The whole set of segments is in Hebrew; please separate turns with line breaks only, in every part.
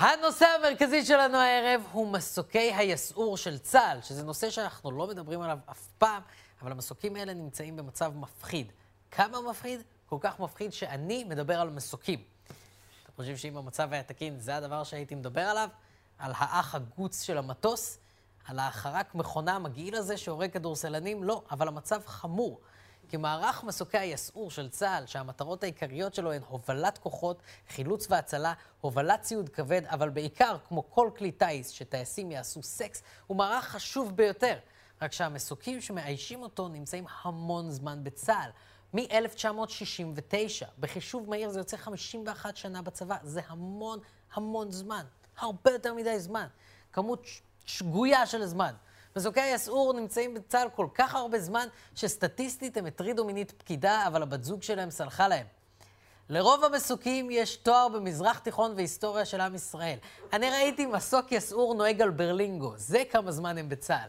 הנושא המרכזי שלנו הערב הוא מסוקי היסעור של צה"ל, שזה נושא שאנחנו לא מדברים עליו אף פעם, אבל המסוקים האלה נמצאים במצב מפחיד. כמה מפחיד? כל כך מפחיד שאני מדבר על מסוקים. אתם חושבים שאם המצב היה תקין, זה הדבר שהייתי מדבר עליו? על האח הגוץ של המטוס? על החרק מכונה המגעיל הזה שהורג כדורסלנים? לא, אבל המצב חמור. כי מערך מסוקי היסעור של צה"ל, שהמטרות העיקריות שלו הן הובלת כוחות, חילוץ והצלה, הובלת ציוד כבד, אבל בעיקר, כמו כל כלי טיס שטייסים יעשו סקס, הוא מערך חשוב ביותר. רק שהמסוקים שמאיישים אותו נמצאים המון זמן בצה"ל. מ-1969, בחישוב מהיר זה יוצא 51 שנה בצבא, זה המון המון זמן, הרבה יותר מדי זמן. כמות שגויה של זמן. מסוקי היסעור נמצאים בצה"ל כל כך הרבה זמן, שסטטיסטית הם הטרידו מינית פקידה, אבל הבת זוג שלהם סלחה להם. לרוב המסוקים יש תואר במזרח תיכון והיסטוריה של עם ישראל. אני ראיתי מסוק יסעור נוהג על ברלינגו, זה כמה זמן הם בצה"ל.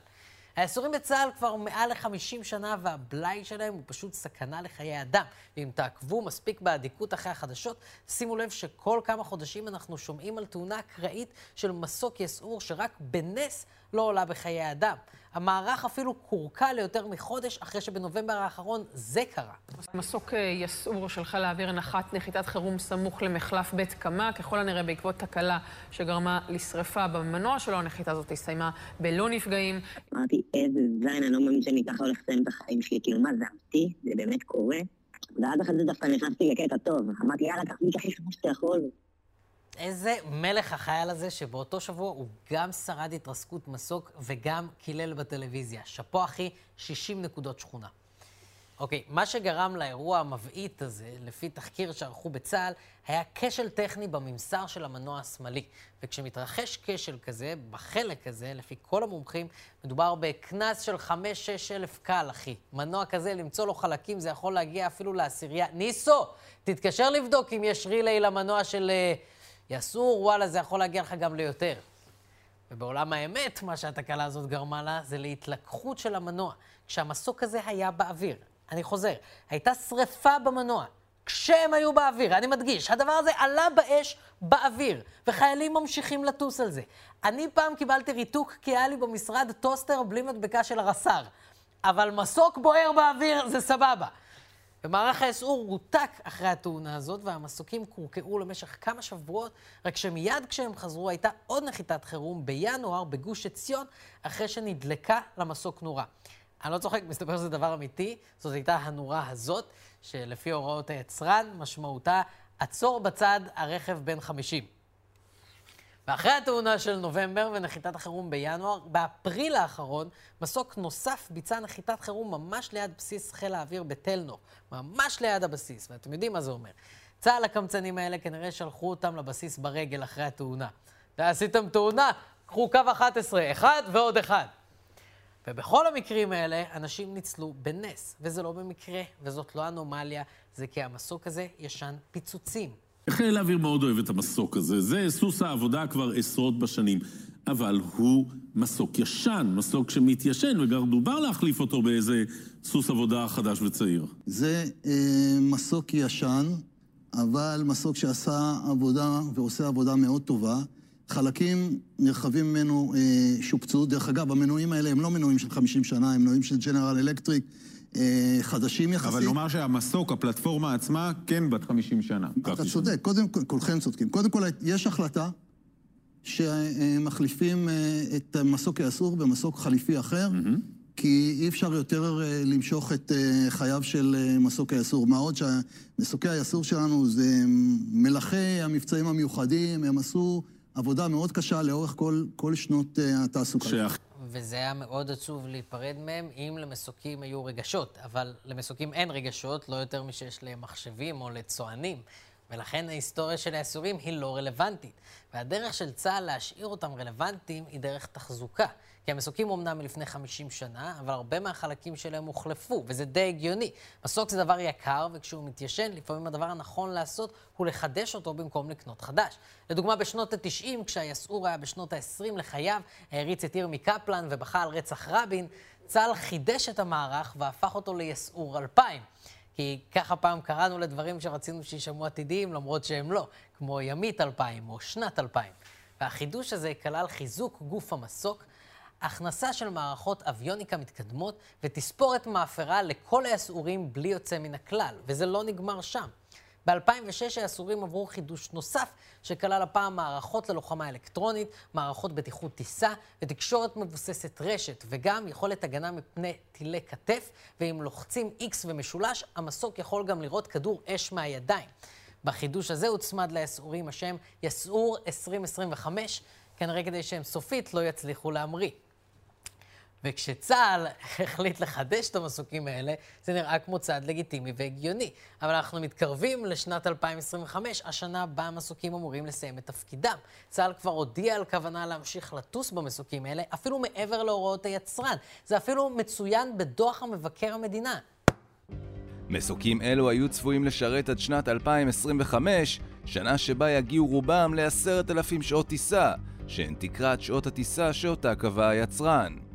היסעורים בצה"ל כבר מעל ל-50 שנה, והבלאי שלהם הוא פשוט סכנה לחיי אדם. ואם תעקבו מספיק באדיקות אחרי החדשות, שימו לב שכל כמה חודשים אנחנו שומעים על תאונה אקראית של מסוק יסעור שרק בנס לא עולה בחיי אדם. המערך אפילו קורקע ליותר מחודש אחרי שבנובמבר האחרון זה קרה.
מסוק אה, יסעור של חיל האוויר נחת נחיתת חירום סמוך למחלף בית קמה, ככל הנראה בעקבות תקלה שגרמה לשרפה במנוע שלו. הנחיתה הזאת הסתיימה בלא נפגעים.
אמרתי, איזה זין, אני לא מאמין שאני ככה הולך לסיים את החיים שלי, כאילו, מה זה אמיתי? זה באמת קורה? ואז אחרי זה דווקא נכנסתי לקטע טוב. אמרתי, יאללה, לי הכי חמש שאתה יכול.
איזה מלך החייל הזה, שבאותו שבוע הוא גם שרד התרסקות מסוק וגם קילל בטלוויזיה. שאפו אחי, 60 נקודות שכונה. אוקיי, מה שגרם לאירוע המבעית הזה, לפי תחקיר שערכו בצה"ל, היה כשל טכני בממסר של המנוע השמאלי. וכשמתרחש כשל כזה, בחלק הזה, לפי כל המומחים, מדובר בקנס של 5-6 אלף קל, אחי. מנוע כזה, למצוא לו חלקים, זה יכול להגיע אפילו לעשירייה. ניסו, תתקשר לבדוק אם יש ריליי למנוע של... Uh, יסור, וואלה, זה יכול להגיע לך גם ליותר. ובעולם האמת, מה שהתקלה הזאת גרמה לה, זה להתלקחות של המנוע. כשהמסוק הזה היה באוויר, אני חוזר, הייתה שריפה במנוע. כשהם היו באוויר, אני מדגיש, הדבר הזה עלה באש באוויר, וחיילים ממשיכים לטוס על זה. אני פעם קיבלתי ריתוק כי היה לי במשרד טוסטר בלי מדבקה של הרס"ר. אבל מסוק בוער באוויר זה סבבה. ומערך האסעור רותק אחרי התאונה הזאת, והמסוקים קורקעו למשך כמה שבועות, רק שמיד כשהם חזרו הייתה עוד נחיתת חירום בינואר בגוש עציון, אחרי שנדלקה למסוק נורה. אני לא צוחק, מסתבר שזה דבר אמיתי, זאת הייתה הנורה הזאת, שלפי הוראות היצרן, משמעותה עצור בצד הרכב בן 50. ואחרי התאונה של נובמבר ונחיתת החירום בינואר, באפריל האחרון, מסוק נוסף ביצע נחיתת חירום ממש ליד בסיס חיל האוויר בתלנור. ממש ליד הבסיס, ואתם יודעים מה זה אומר. צה"ל הקמצנים האלה כנראה שלחו אותם לבסיס ברגל אחרי התאונה. ועשיתם תאונה, קחו קו 11, אחד ועוד אחד. ובכל המקרים האלה, אנשים ניצלו בנס, וזה לא במקרה, וזאת לא אנומליה, זה כי המסוק הזה ישן פיצוצים.
חיל האוויר מאוד אוהב את המסוק הזה, זה סוס העבודה כבר עשרות בשנים. אבל הוא מסוק ישן, מסוק שמתיישן, וגם דובר להחליף אותו באיזה סוס עבודה חדש וצעיר.
זה אה, מסוק ישן, אבל מסוק שעשה עבודה ועושה עבודה מאוד טובה. חלקים נרחבים ממנו אה, שופצו. דרך אגב, המנועים האלה הם לא מנועים של 50 שנה, הם מנועים של ג'נרל אלקטריק. אה, חדשים יחסית.
אבל נאמר שהמסוק, הפלטפורמה עצמה, כן בת 50 שנה.
אתה צודק, קודם כל, כולכם צודקים. קודם כל, יש החלטה שמחליפים אה, את מסוק האסור במסוק חליפי אחר, כי אי אפשר יותר אה, למשוך את חייו של מסוק האסור. מה עוד שמסוקי האסור שלנו זה מלאכי המבצעים המיוחדים, הם עשו עבודה מאוד קשה לאורך כל, כל שנות התעסוקה. שח...
וזה היה מאוד עצוב להיפרד מהם אם למסוקים היו רגשות, אבל למסוקים אין רגשות, לא יותר משיש למחשבים או לצוענים. ולכן ההיסטוריה של האסורים היא לא רלוונטית. והדרך של צה"ל להשאיר אותם רלוונטיים היא דרך תחזוקה. כי המסוקים אומנם מלפני 50 שנה, אבל הרבה מהחלקים שלהם הוחלפו, וזה די הגיוני. מסוק זה דבר יקר, וכשהוא מתיישן, לפעמים הדבר הנכון לעשות הוא לחדש אותו במקום לקנות חדש. לדוגמה, בשנות ה-90, כשהיסעור היה בשנות ה-20 לחייו, העריץ את ירמי קפלן ובכה על רצח רבין, צה"ל חידש את המערך והפך אותו ליסעור 2000. כי ככה פעם קראנו לדברים שרצינו שיישמעו עתידיים, למרות שהם לא, כמו ימית 2000 או שנת 2000. והחידוש הזה כלל חיזוק גוף המסוק, הכנסה של מערכות אביוניקה מתקדמות ותספורת מאפרה לכל היסעורים בלי יוצא מן הכלל, וזה לא נגמר שם. ב-2006 היסעורים עברו חידוש נוסף, שכלל הפעם מערכות ללוחמה אלקטרונית, מערכות בטיחות טיסה ותקשורת מבוססת רשת, וגם יכולת הגנה מפני טילי כתף, ואם לוחצים X ומשולש, המסוק יכול גם לראות כדור אש מהידיים. בחידוש הזה הוצמד ליסעורים השם יסעור 2025, כנראה כדי שהם סופית לא יצליחו להמריא. וכשצה"ל החליט לחדש את המסוקים האלה, זה נראה כמו צעד לגיטימי והגיוני. אבל אנחנו מתקרבים לשנת 2025, השנה בה המסוקים אמורים לסיים את תפקידם. צה"ל כבר הודיע על כוונה להמשיך לטוס במסוקים האלה, אפילו מעבר להוראות היצרן. זה אפילו מצוין בדוח המבקר המדינה.
מסוקים אלו היו צפויים לשרת עד שנת 2025, שנה שבה יגיעו רובם ל-10,000 שעות טיסה, שהן תקרת שעות הטיסה שאותה קבע היצרן.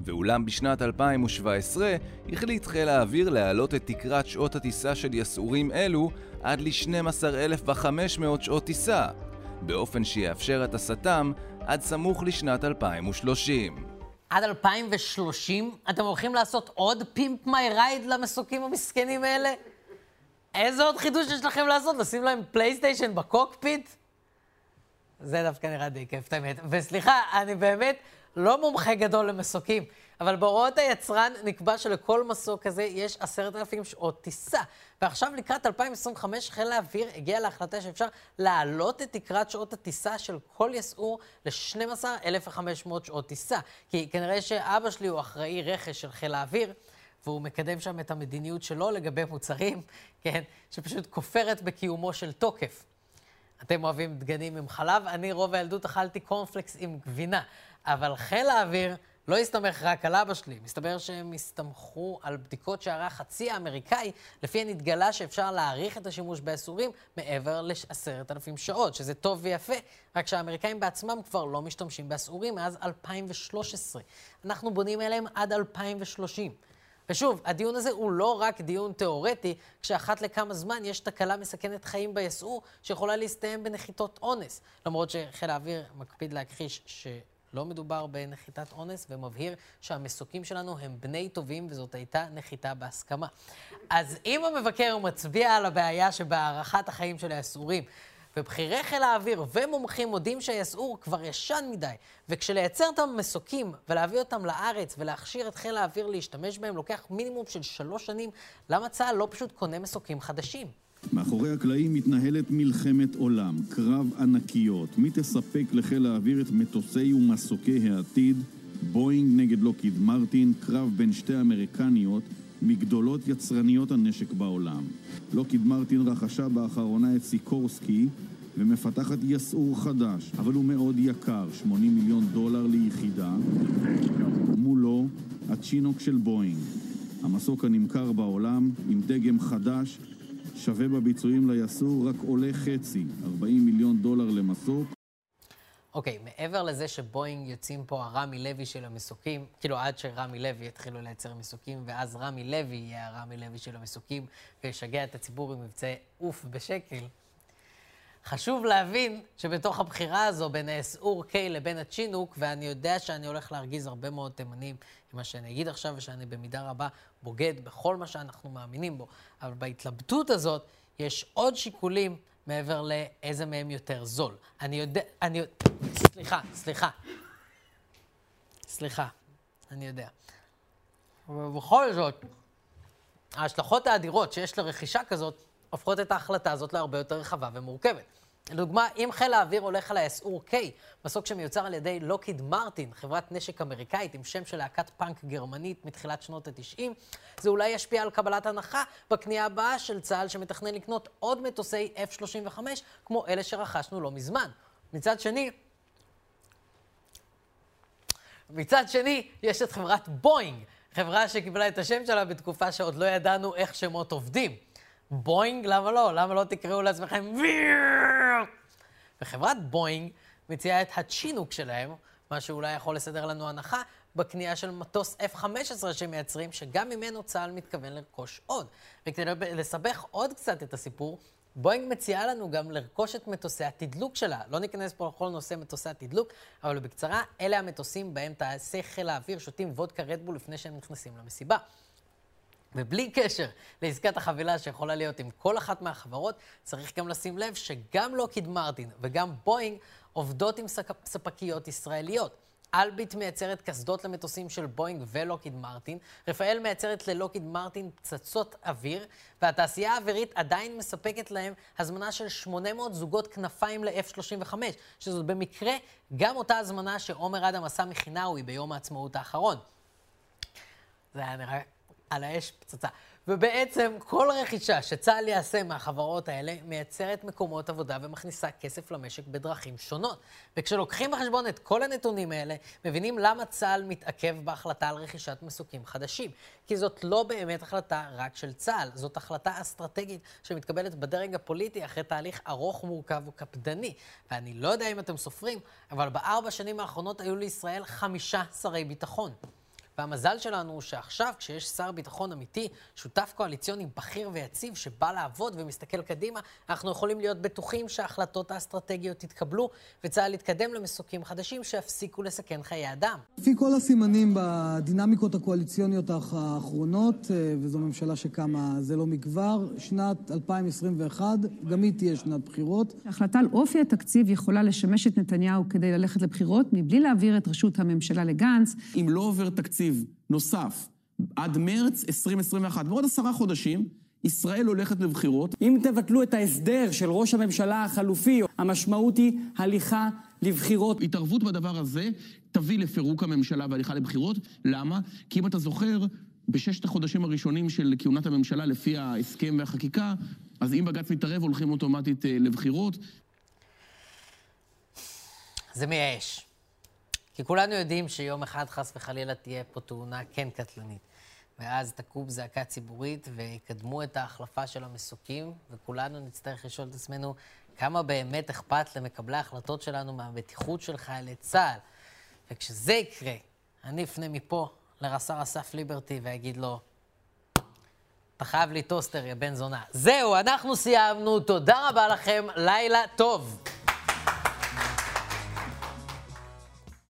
ואולם בשנת 2017 החליט חיל האוויר להעלות את תקרת שעות הטיסה של יסעורים אלו עד ל-12,500 שעות טיסה, באופן שיאפשר את הסתם עד סמוך לשנת 2030.
עד 2030 אתם הולכים לעשות עוד Pimp My Ride למסוקים המסכנים האלה? איזה עוד חידוש יש לכם לעשות? לשים להם PlayStation בקוקפיט? זה דווקא נראה די כיף, את האמת. וסליחה, אני באמת לא מומחה גדול למסוקים, אבל בהוראות היצרן נקבע שלכל מסוק כזה יש עשרת אלפים שעות טיסה. ועכשיו לקראת 2025 חיל האוויר הגיע להחלטה שאפשר להעלות את תקרת שעות הטיסה של כל יסעור ל-12,500 שעות טיסה. כי כנראה שאבא שלי הוא אחראי רכש של חיל האוויר. והוא מקדם שם את המדיניות שלו לגבי מוצרים, כן, שפשוט כופרת בקיומו של תוקף. אתם אוהבים דגנים עם חלב, אני רוב הילדות אכלתי קורנפלקס עם גבינה. אבל חיל האוויר לא הסתמך רק על אבא שלי, מסתבר שהם הסתמכו על בדיקות שערך הצי האמריקאי, לפיהן התגלה שאפשר להעריך את השימוש באסורים מעבר לעשרת אלפים שעות, שזה טוב ויפה, רק שהאמריקאים בעצמם כבר לא משתמשים באסורים מאז 2013. אנחנו בונים אליהם עד 2030. ושוב, הדיון הזה הוא לא רק דיון תיאורטי, כשאחת לכמה זמן יש תקלה מסכנת חיים ביסעור, שיכולה להסתיים בנחיתות אונס. למרות שחיל האוויר מקפיד להכחיש ש... לא מדובר בנחיתת אונס, ומבהיר שהמסוקים שלנו הם בני טובים, וזאת הייתה נחיתה בהסכמה. אז אם המבקר מצביע על הבעיה שבהארכת החיים של היסעורים, ובכירי חיל האוויר ומומחים מודים שהיסעור כבר ישן מדי, וכשלייצר את המסוקים ולהביא אותם לארץ ולהכשיר את חיל האוויר להשתמש בהם לוקח מינימום של שלוש שנים, למה צה"ל לא פשוט קונה מסוקים חדשים?
מאחורי הקלעים מתנהלת מלחמת עולם, קרב ענקיות. מי תספק לחיל האוויר את מטוסי ומסוקי העתיד? בואינג נגד לוקיד מרטין, קרב בין שתי אמריקניות מגדולות יצרניות הנשק בעולם. לוקיד מרטין רכשה באחרונה את סיקורסקי ומפתחת יסעור חדש, אבל הוא מאוד יקר, 80 מיליון דולר ליחידה. מולו, הצ'ינוק של בואינג. המסוק הנמכר בעולם עם דגם חדש שווה בביצועים ליסור, רק עולה חצי, 40 מיליון דולר למסוק.
אוקיי, okay, מעבר לזה שבואינג יוצאים פה הרמי לוי של המסוקים, כאילו עד שרמי לוי יתחילו לייצר מסוקים, ואז רמי לוי יהיה הרמי לוי של המסוקים, וישגע את הציבור עם מבצעי עוף בשקל. חשוב להבין שבתוך הבחירה הזו בין האסעור K לבין הצ'ינוק, ואני יודע שאני הולך להרגיז הרבה מאוד תימנים עם מה שאני אגיד עכשיו, ושאני במידה רבה בוגד בכל מה שאנחנו מאמינים בו, אבל בהתלבטות הזאת יש עוד שיקולים מעבר לאיזה מהם יותר זול. אני יודע, אני... סליחה, סליחה. סליחה, אני יודע. אבל בכל זאת, ההשלכות האדירות שיש לרכישה כזאת הופכות את ההחלטה הזאת להרבה יותר רחבה ומורכבת. לדוגמה, אם חיל האוויר הולך על האסעור K, מסוק שמיוצר על ידי לוקיד מרטין, חברת נשק אמריקאית עם שם של להקת פאנק גרמנית מתחילת שנות ה-90, זה אולי ישפיע על קבלת הנחה בקנייה הבאה של צה"ל שמתכנן לקנות עוד מטוסי F-35, כמו אלה שרכשנו לא מזמן. מצד שני, מצד שני, יש את חברת בואינג, חברה שקיבלה את השם שלה בתקופה שעוד לא ידענו איך שמות עובדים. בואינג, למה לא? למה לא תקראו לעצמכם וחברת בואינג מציעה את הצ'ינוק שלהם, מה שאולי יכול לסדר לנו הנחה, בקנייה של מטוס F-15 שהם מייצרים, שגם ממנו צה"ל מתכוון לרכוש עוד. וכדי לסבך עוד קצת את הסיפור, בואינג מציעה לנו גם לרכוש את מטוסי התדלוק שלה. לא ניכנס פה לכל נושא מטוסי התדלוק, אבל בקצרה, אלה המטוסים בהם טייסי חיל האוויר שותים וודקה רדבול לפני שהם נכנסים למסיבה. ובלי קשר לעסקת החבילה שיכולה להיות עם כל אחת מהחברות, צריך גם לשים לב שגם לוקיד מרטין וגם בואינג עובדות עם ספקיות ישראליות. אלביט מייצרת קסדות למטוסים של בואינג ולוקיד מרטין, רפאל מייצרת ללוקיד מרטין פצצות אוויר, והתעשייה האווירית עדיין מספקת להם הזמנה של 800 זוגות כנפיים ל-F-35, שזאת במקרה גם אותה הזמנה שעומר אדם עשה מחינאווי ביום העצמאות האחרון. זה היה נראה על האש פצצה. ובעצם כל רכישה שצה"ל יעשה מהחברות האלה מייצרת מקומות עבודה ומכניסה כסף למשק בדרכים שונות. וכשלוקחים בחשבון את כל הנתונים האלה, מבינים למה צה"ל מתעכב בהחלטה על רכישת מסוקים חדשים. כי זאת לא באמת החלטה רק של צה"ל, זאת החלטה אסטרטגית שמתקבלת בדרג הפוליטי אחרי תהליך ארוך, מורכב וקפדני. ואני לא יודע אם אתם סופרים, אבל בארבע שנים האחרונות היו לישראל חמישה שרי ביטחון. והמזל שלנו הוא שעכשיו, כשיש שר ביטחון אמיתי, שותף קואליציוני בכיר ויציב, שבא לעבוד ומסתכל קדימה, אנחנו יכולים להיות בטוחים שההחלטות האסטרטגיות יתקבלו, וצה"ל יתקדם למסוקים חדשים שיפסיקו לסכן חיי אדם.
לפי כל הסימנים בדינמיקות הקואליציוניות האחרונות, אה, וזו ממשלה שקמה זה לא מכבר, שנת 2021, גם היא תהיה שנת בחירות.
החלטה על אופי התקציב יכולה לשמש את נתניהו כדי ללכת לבחירות, מבלי להעביר את ראשות הממשלה לגנץ.
אם לא עובר תקציב תקציב נוסף עד מרץ 2021, בעוד עשרה חודשים, ישראל הולכת לבחירות.
אם תבטלו את ההסדר של ראש הממשלה החלופי, המשמעות היא הליכה לבחירות.
התערבות בדבר הזה תביא לפירוק הממשלה והליכה לבחירות. למה? כי אם אתה זוכר, בששת החודשים הראשונים של כהונת הממשלה, לפי ההסכם והחקיקה, אז אם בג"ץ מתערב, הולכים אוטומטית אה, לבחירות.
זה מייאש. כי כולנו יודעים שיום אחד, חס וחלילה, תהיה פה תאונה כן קטלנית. ואז תקום זעקה ציבורית ויקדמו את ההחלפה של המסוקים, וכולנו נצטרך לשאול את עצמנו כמה באמת אכפת למקבלי ההחלטות שלנו מהבטיחות של חיילי צה"ל. וכשזה יקרה, אני אפנה מפה לרס"ר אסף ליברטי ואגיד לו, אתה חייב לי טוסטר, יא בן זונה. זהו, אנחנו סיימנו, תודה רבה לכם, לילה טוב.